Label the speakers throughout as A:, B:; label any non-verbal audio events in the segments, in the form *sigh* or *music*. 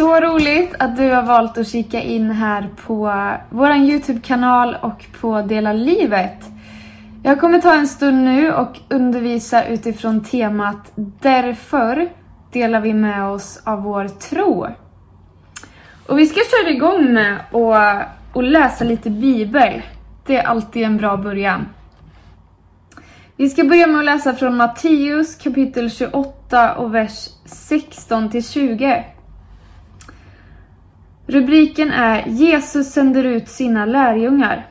A: Så roligt att du har valt att kika in här på vår Youtube-kanal och på Dela livet. Jag kommer ta en stund nu och undervisa utifrån temat Därför delar vi med oss av vår tro. Och vi ska köra igång med att, och läsa lite bibel. Det är alltid en bra början. Vi ska börja med att läsa från Matteus kapitel 28 och vers 16 till 20. Rubriken är Jesus sänder ut sina lärjungar.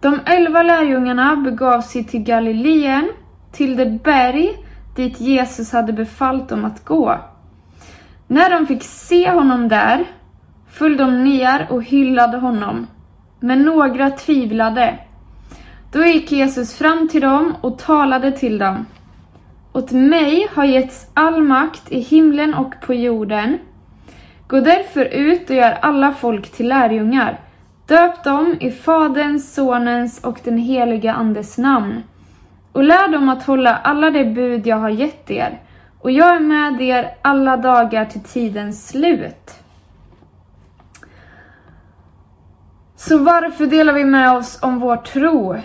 A: De elva lärjungarna begav sig till Galileen, till det berg dit Jesus hade befallt dem att gå. När de fick se honom där föll de ner och hyllade honom, men några tvivlade. Då gick Jesus fram till dem och talade till dem. Åt mig har getts all makt i himlen och på jorden. Gå därför ut och gör alla folk till lärjungar. Döp dem i Faderns, Sonens och den heliga Andes namn. Och lär dem att hålla alla de bud jag har gett er. Och jag är med er alla dagar till tidens slut. Så varför delar vi med oss om vår tro?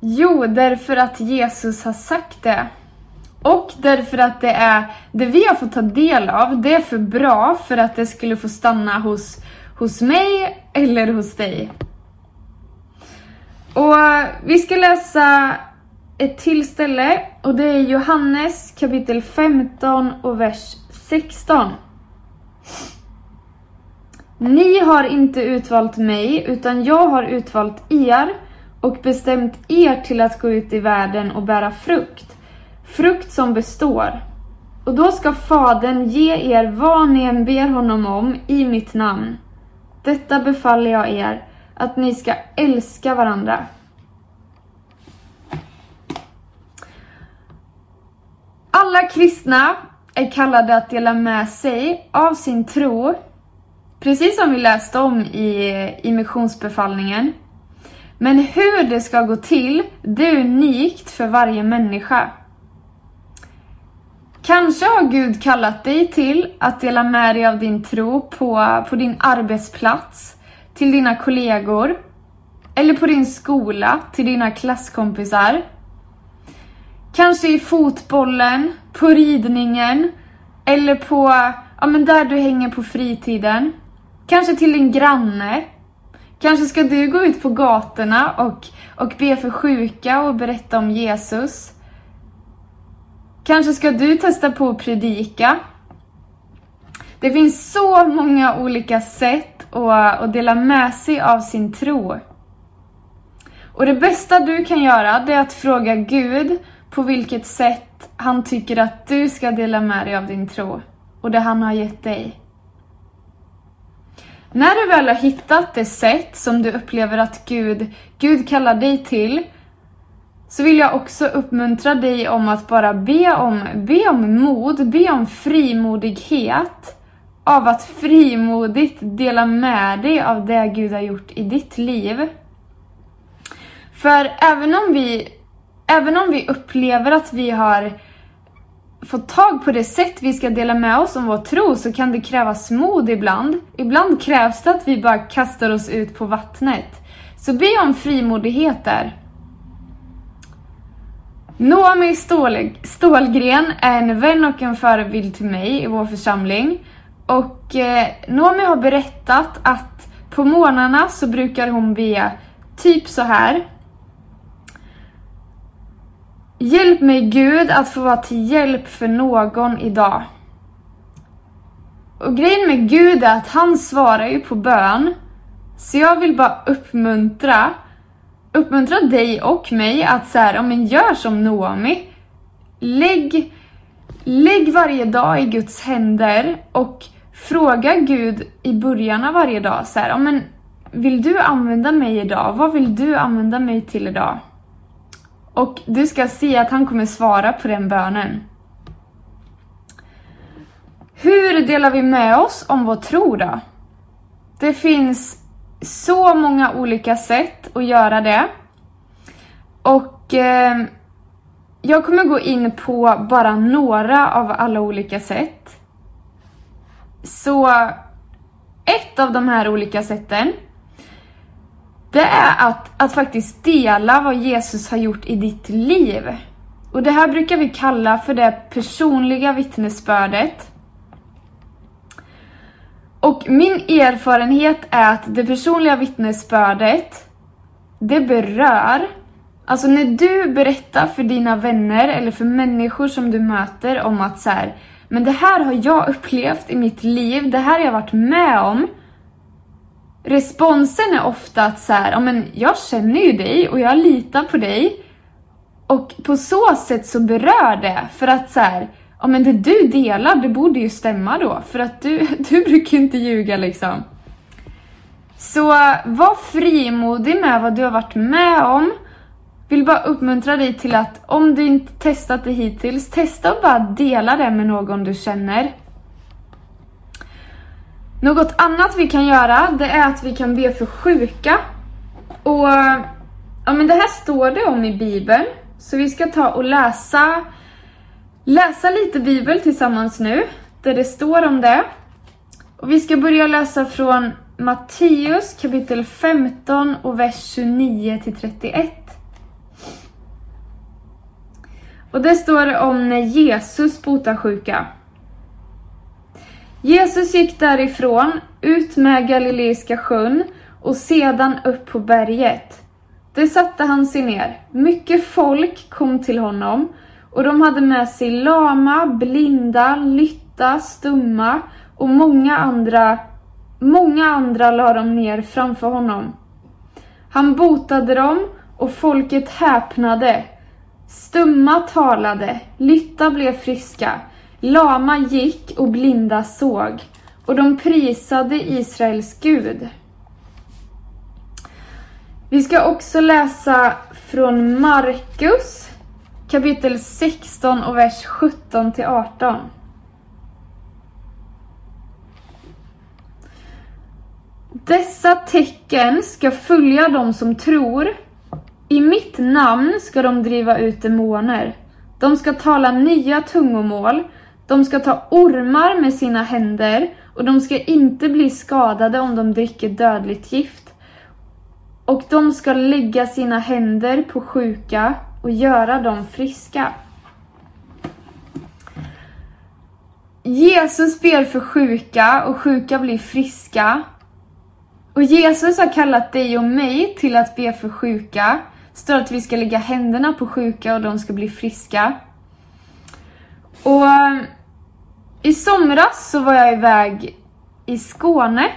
A: Jo, därför att Jesus har sagt det. Och därför att det är det vi har fått ta del av, det är för bra för att det skulle få stanna hos, hos mig eller hos dig. Och vi ska läsa ett till ställe och det är Johannes kapitel 15 och vers 16. Ni har inte utvalt mig, utan jag har utvalt er och bestämt er till att gå ut i världen och bära frukt. Frukt som består. Och då ska Fadern ge er vad ni än ber honom om i mitt namn. Detta befaller jag er, att ni ska älska varandra. Alla kristna är kallade att dela med sig av sin tro, precis som vi läste om i, i missionsbefallningen. Men hur det ska gå till, det är unikt för varje människa. Kanske har Gud kallat dig till att dela med dig av din tro på, på din arbetsplats, till dina kollegor, eller på din skola, till dina klasskompisar. Kanske i fotbollen, på ridningen, eller på, ja men där du hänger på fritiden. Kanske till din granne, Kanske ska du gå ut på gatorna och, och be för sjuka och berätta om Jesus. Kanske ska du testa på att predika. Det finns så många olika sätt att, att dela med sig av sin tro. Och det bästa du kan göra, det är att fråga Gud på vilket sätt han tycker att du ska dela med dig av din tro och det han har gett dig. När du väl har hittat det sätt som du upplever att Gud, Gud kallar dig till, så vill jag också uppmuntra dig om att bara be om, be om mod, be om frimodighet av att frimodigt dela med dig av det Gud har gjort i ditt liv. För även om vi, även om vi upplever att vi har fått tag på det sätt vi ska dela med oss om vår tro så kan det krävas mod ibland. Ibland krävs det att vi bara kastar oss ut på vattnet. Så be om frimodighet där. Noomi Stål Stålgren är en vän och en förebild till mig i vår församling. Och eh, Noomi har berättat att på morgnarna så brukar hon be typ så här. Hjälp mig Gud att få vara till hjälp för någon idag. Och grejen med Gud är att han svarar ju på bön. Så jag vill bara uppmuntra, uppmuntra dig och mig att så här, om men gör som Noomi. Lägg, lägg varje dag i Guds händer och fråga Gud i början av varje dag så här, om en, vill du använda mig idag? Vad vill du använda mig till idag? Och du ska se att han kommer svara på den bönen. Hur delar vi med oss om vår tro då? Det finns så många olika sätt att göra det. Och eh, jag kommer gå in på bara några av alla olika sätt. Så ett av de här olika sätten det är att, att faktiskt dela vad Jesus har gjort i ditt liv. Och det här brukar vi kalla för det personliga vittnesbördet. Och min erfarenhet är att det personliga vittnesbördet, det berör. Alltså när du berättar för dina vänner eller för människor som du möter om att så här, men det här har jag upplevt i mitt liv, det här har jag varit med om. Responsen är ofta att så här, ja men jag känner ju dig och jag litar på dig. Och på så sätt så berör det, för att så här, ja men det du delar, det borde ju stämma då, för att du, *laughs* du brukar ju inte ljuga liksom. Så var frimodig med vad du har varit med om. Vill bara uppmuntra dig till att om du inte testat det hittills, testa att bara dela det med någon du känner. Något annat vi kan göra, det är att vi kan be för sjuka. Och ja, men det här står det om i Bibeln. Så vi ska ta och läsa, läsa lite Bibel tillsammans nu, där det står om det. Och vi ska börja läsa från Matteus kapitel 15 och vers 29 till 31. Och det står om när Jesus botar sjuka. Jesus gick därifrån, ut med Galileiska sjön och sedan upp på berget. Där satte han sig ner. Mycket folk kom till honom och de hade med sig lama, blinda, lytta, stumma och många andra, många andra la de ner framför honom. Han botade dem och folket häpnade. Stumma talade, lytta blev friska, lama gick och blinda såg och de prisade Israels Gud. Vi ska också läsa från Markus kapitel 16 och vers 17 till 18. Dessa tecken ska följa dem som tror. I mitt namn ska de driva ut demoner. De ska tala nya tungomål. De ska ta ormar med sina händer och de ska inte bli skadade om de dricker dödligt gift. Och de ska lägga sina händer på sjuka och göra dem friska. Jesus ber för sjuka och sjuka blir friska. Och Jesus har kallat dig och mig till att be för sjuka. står att vi ska lägga händerna på sjuka och de ska bli friska. Och eh, i somras så var jag iväg i Skåne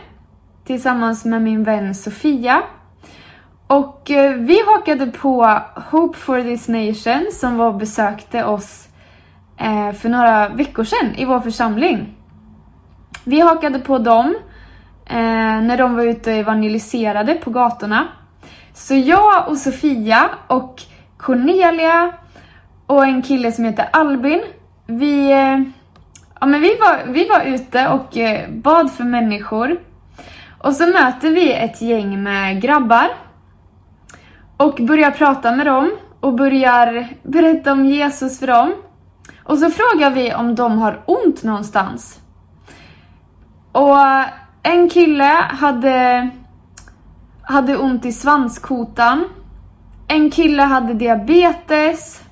A: tillsammans med min vän Sofia. Och eh, vi hakade på Hope for this nation som var och besökte oss eh, för några veckor sedan i vår församling. Vi hakade på dem eh, när de var ute och evangeliserade på gatorna. Så jag och Sofia och Cornelia och en kille som heter Albin, vi, eh, ja, men vi, var, vi var ute och eh, bad för människor. Och så möter vi ett gäng med grabbar och börjar prata med dem och börjar berätta om Jesus för dem. Och så frågar vi om de har ont någonstans. Och en kille hade, hade ont i svanskotan. En kille hade diabetes.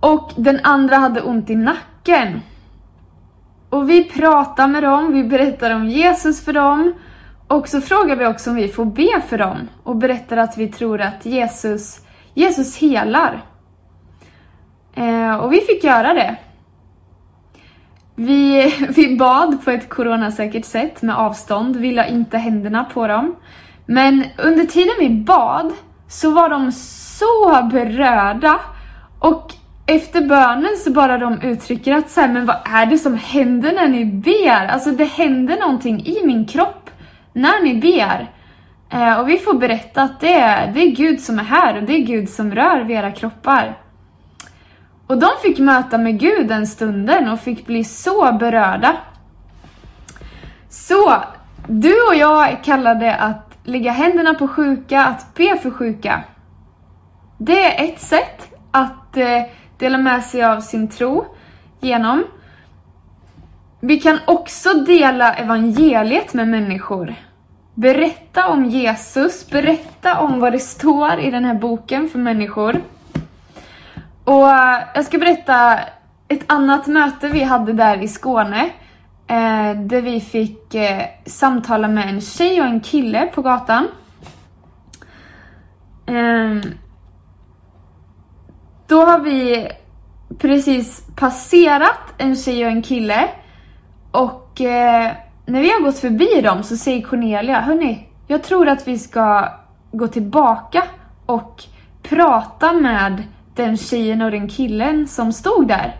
A: Och den andra hade ont i nacken. Och vi pratar med dem, vi berättar om Jesus för dem. Och så frågar vi också om vi får be för dem och berättar att vi tror att Jesus, Jesus helar. Eh, och vi fick göra det. Vi, *laughs* vi bad på ett coronasäkert sätt med avstånd, vi la inte händerna på dem. Men under tiden vi bad så var de så berörda och efter bönen så bara de uttrycker att så här, men vad är det som händer när ni ber? Alltså det händer någonting i min kropp när ni ber. Eh, och vi får berätta att det är, det är Gud som är här och det är Gud som rör vid era kroppar. Och de fick möta med Gud den stunden och fick bli så berörda. Så, du och jag är kallade att lägga händerna på sjuka, att be för sjuka. Det är ett sätt att eh, dela med sig av sin tro genom. Vi kan också dela evangeliet med människor. Berätta om Jesus, berätta om vad det står i den här boken för människor. Och eh, jag ska berätta ett annat möte vi hade där i Skåne. Eh, där vi fick eh, samtala med en tjej och en kille på gatan. Eh, då har vi precis passerat en tjej och en kille. Och eh, när vi har gått förbi dem så säger Cornelia, hörni, jag tror att vi ska gå tillbaka och prata med den tjejen och den killen som stod där.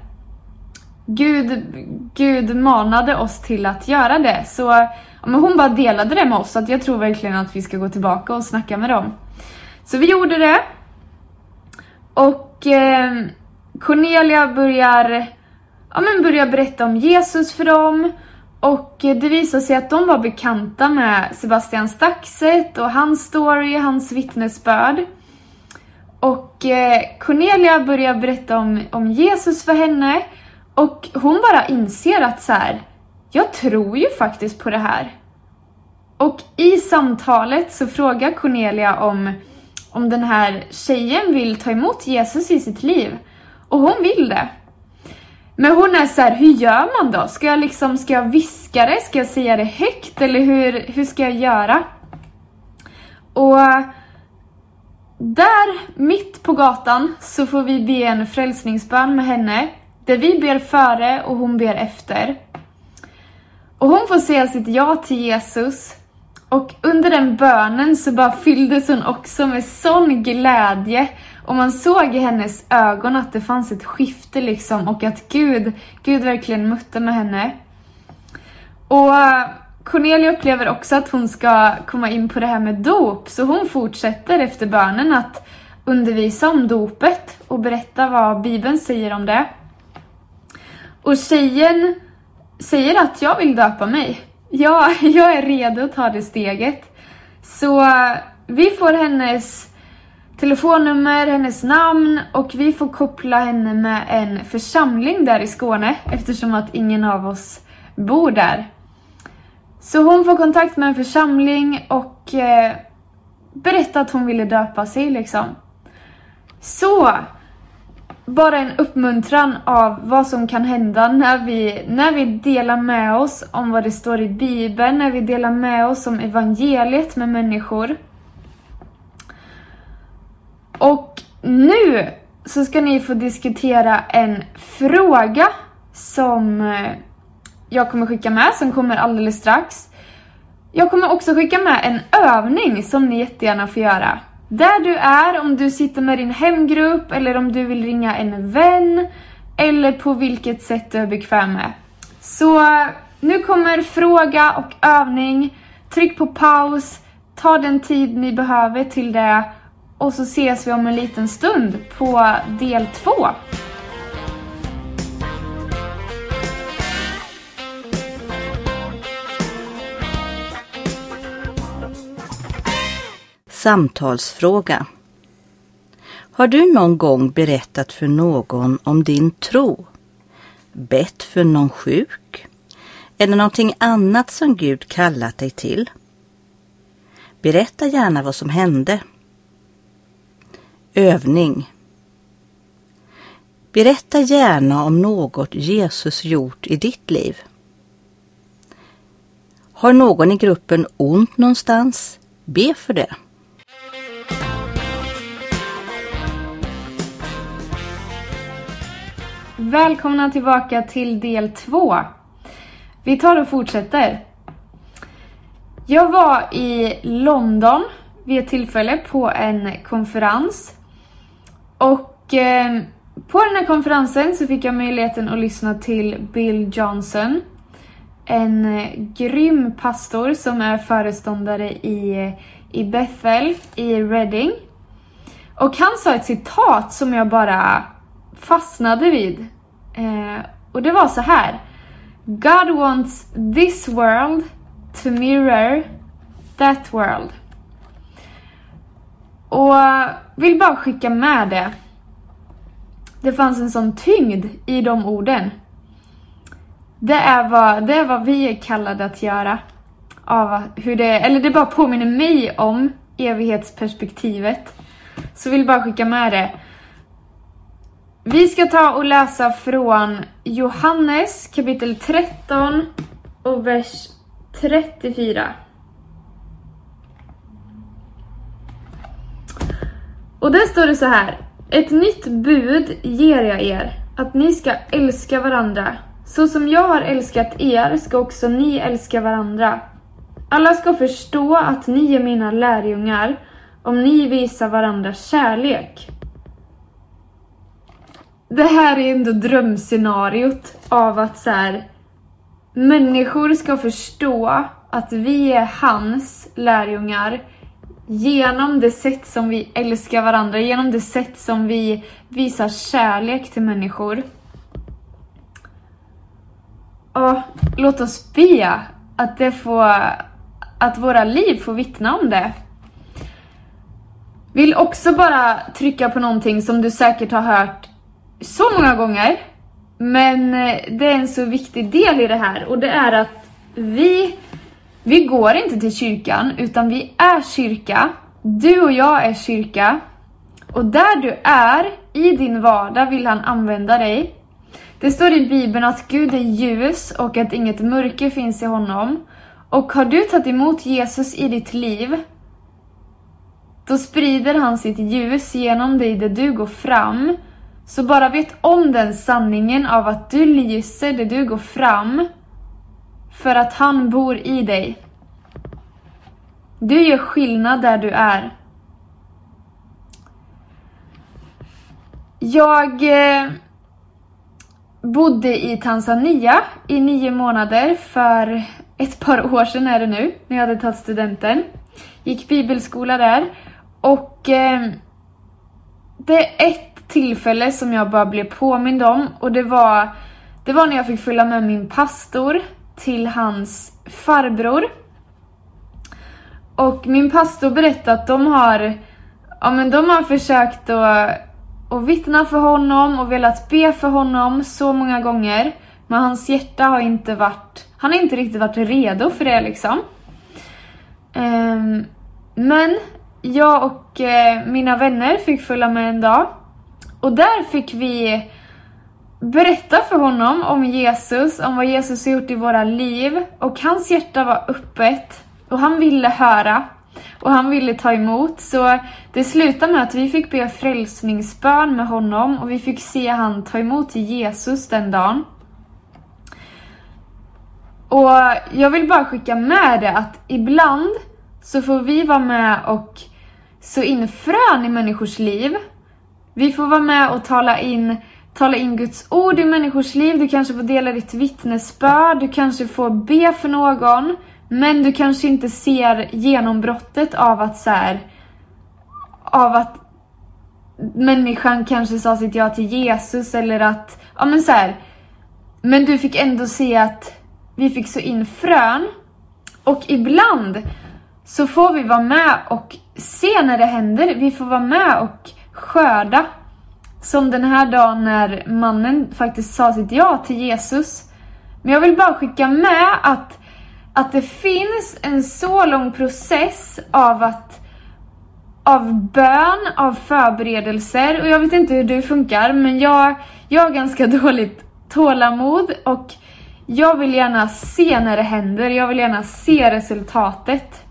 A: Gud, Gud manade oss till att göra det. Så men hon bara delade det med oss, så att jag tror verkligen att vi ska gå tillbaka och snacka med dem. Så vi gjorde det. Och eh, Cornelia börjar, ja, men börjar berätta om Jesus för dem. Och det visade sig att de var bekanta med Sebastian Staxet och hans story, hans vittnesbörd. Och eh, Cornelia börjar berätta om, om Jesus för henne och hon bara inser att så här, jag tror ju faktiskt på det här. Och i samtalet så frågar Cornelia om, om den här tjejen vill ta emot Jesus i sitt liv. Och hon vill det. Men hon är så här, hur gör man då? Ska jag liksom, ska jag viska det? Ska jag säga det högt? Eller hur, hur ska jag göra? Och där, mitt på gatan, så får vi be en frälsningsbön med henne. Där vi ber före och hon ber efter. Och hon får säga sitt ja till Jesus. Och under den bönen så bara fylldes hon också med sån glädje. Och man såg i hennes ögon att det fanns ett skifte liksom och att Gud, Gud verkligen mötte med henne. Och eh, Cornelia upplever också att hon ska komma in på det här med dop, så hon fortsätter efter bönen att undervisa om dopet och berätta vad Bibeln säger om det. Och tjejen säger att jag vill döpa mig. Ja, *laughs* jag är redo att ta det steget. Så eh, vi får hennes telefonnummer, hennes namn och vi får koppla henne med en församling där i Skåne eftersom att ingen av oss bor där. Så hon får kontakt med en församling och eh, berättar att hon ville döpa sig liksom. Så, bara en uppmuntran av vad som kan hända när vi, när vi delar med oss om vad det står i Bibeln, när vi delar med oss om evangeliet med människor. Och nu så ska ni få diskutera en fråga som eh, jag kommer skicka med, som kommer alldeles strax. Jag kommer också skicka med en övning som ni jättegärna får göra. Där du är, om du sitter med din hemgrupp eller om du vill ringa en vän eller på vilket sätt du är bekväm med. Så nu kommer fråga och övning. Tryck på paus, ta den tid ni behöver till det och så ses vi om en liten stund på del två.
B: Samtalsfråga. Har du någon gång berättat för någon om din tro? Bett för någon sjuk? Eller någonting annat som Gud kallat dig till? Berätta gärna vad som hände. Övning. Berätta gärna om något Jesus gjort i ditt liv. Har någon i gruppen ont någonstans? Be för det.
A: Välkomna tillbaka till del två. Vi tar och fortsätter. Jag var i London vid ett tillfälle på en konferens. Och eh, på den här konferensen så fick jag möjligheten att lyssna till Bill Johnson. En eh, grym pastor som är föreståndare i, eh, i Bethel i Reading. Och han sa ett citat som jag bara fastnade vid. Eh, och det var så här. God wants this world to mirror that world. Och eh, vill bara skicka med det. Det fanns en sån tyngd i de orden. Det är vad, det är vad vi är kallade att göra. Av hur det, eller det bara påminner mig om evighetsperspektivet. Så vill bara skicka med det. Vi ska ta och läsa från Johannes kapitel 13 och vers 34. Och där står det så här. Ett nytt bud ger jag er, att ni ska älska varandra. Så som jag har älskat er ska också ni älska varandra. Alla ska förstå att ni är mina lärjungar om ni visar varandra kärlek. Det här är ändå drömscenariot av att så här, människor ska förstå att vi är hans lärjungar genom det sätt som vi älskar varandra, genom det sätt som vi visar kärlek till människor. Och låt oss be att, det får, att våra liv får vittna om det. Vill också bara trycka på någonting som du säkert har hört så många gånger. Men det är en så viktig del i det här och det är att vi, vi går inte till kyrkan utan vi är kyrka. Du och jag är kyrka. Och där du är, i din vardag, vill han använda dig. Det står i Bibeln att Gud är ljus och att inget mörker finns i honom. Och har du tagit emot Jesus i ditt liv, då sprider han sitt ljus genom dig där du går fram. Så bara vet om den sanningen av att du lyser där du går fram, för att han bor i dig. Du gör skillnad där du är. Jag eh, bodde i Tanzania i nio månader för ett par år sedan är det nu, när jag hade tagit studenten. Gick bibelskola där och eh, det är ett tillfälle som jag bara blev påmind om och det var, det var när jag fick följa med min pastor till hans farbror. Och min pastor berättade att de har, ja men de har försökt att, att vittna för honom och velat be för honom så många gånger. Men hans hjärta har inte varit, han har inte riktigt varit redo för det liksom. Um, men jag och eh, mina vänner fick följa med en dag. Och där fick vi berätta för honom om Jesus, om vad Jesus har gjort i våra liv. Och hans hjärta var öppet och han ville höra och han ville ta emot. Så det slutade med att vi fick be frälsningsbön med honom och vi fick se han ta emot Jesus den dagen. Och jag vill bara skicka med det att ibland så får vi vara med och så in frön i människors liv. Vi får vara med och tala in, tala in Guds ord i människors liv. Du kanske får dela ditt vittnesbörd, du kanske får be för någon. Men du kanske inte ser genombrottet av att så här, av att människan kanske sa sitt ja till Jesus eller att, ja men så här, Men du fick ändå se att vi fick så in frön. Och ibland så får vi vara med och se när det händer. Vi får vara med och skörda. Som den här dagen när mannen faktiskt sa sitt ja till Jesus. Men jag vill bara skicka med att, att det finns en så lång process av att av bön, av förberedelser och jag vet inte hur du funkar men jag, jag har ganska *laughs* dåligt tålamod och jag vill gärna se när det händer, jag vill gärna se resultatet.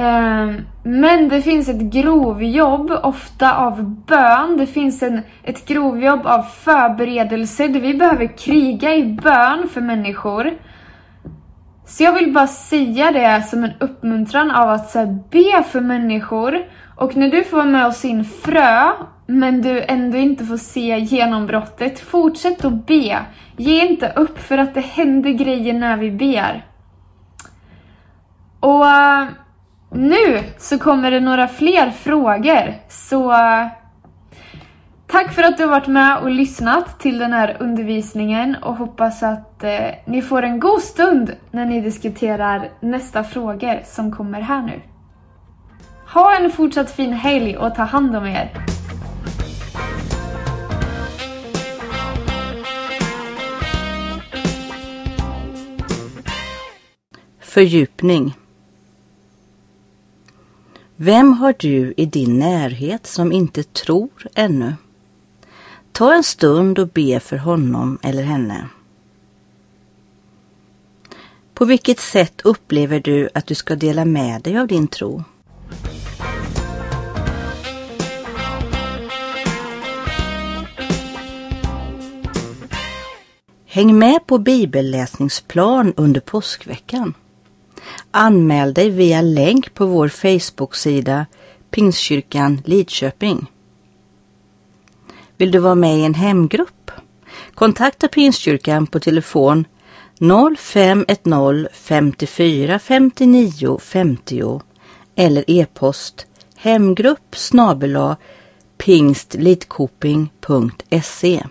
A: Ehm, men det finns ett grovjobb, ofta av bön. Det finns en, ett grovjobb av förberedelse. där vi behöver kriga i bön för människor. Så jag vill bara säga det som en uppmuntran av att här, be för människor. Och när du får vara med och sin frö, men du ändå inte får se genombrottet, fortsätt att be. Ge inte upp för att det händer grejer när vi ber. Och eh, nu så kommer det några fler frågor, så tack för att du har varit med och lyssnat till den här undervisningen och hoppas att eh, ni får en god stund när ni diskuterar nästa frågor som kommer här nu. Ha en fortsatt fin helg och ta hand om er!
B: fördjupning vem har du i din närhet som inte tror ännu? Ta en stund och be för honom eller henne. På vilket sätt upplever du att du ska dela med dig av din tro? Häng med på bibelläsningsplan under påskveckan. Anmäl dig via länk på vår Facebook-sida Pingstkyrkan Lidköping. Vill du vara med i en hemgrupp? Kontakta Pingstkyrkan på telefon 0510 54 59 50 eller e-post hemgrupp snabela pingstlidkoping.se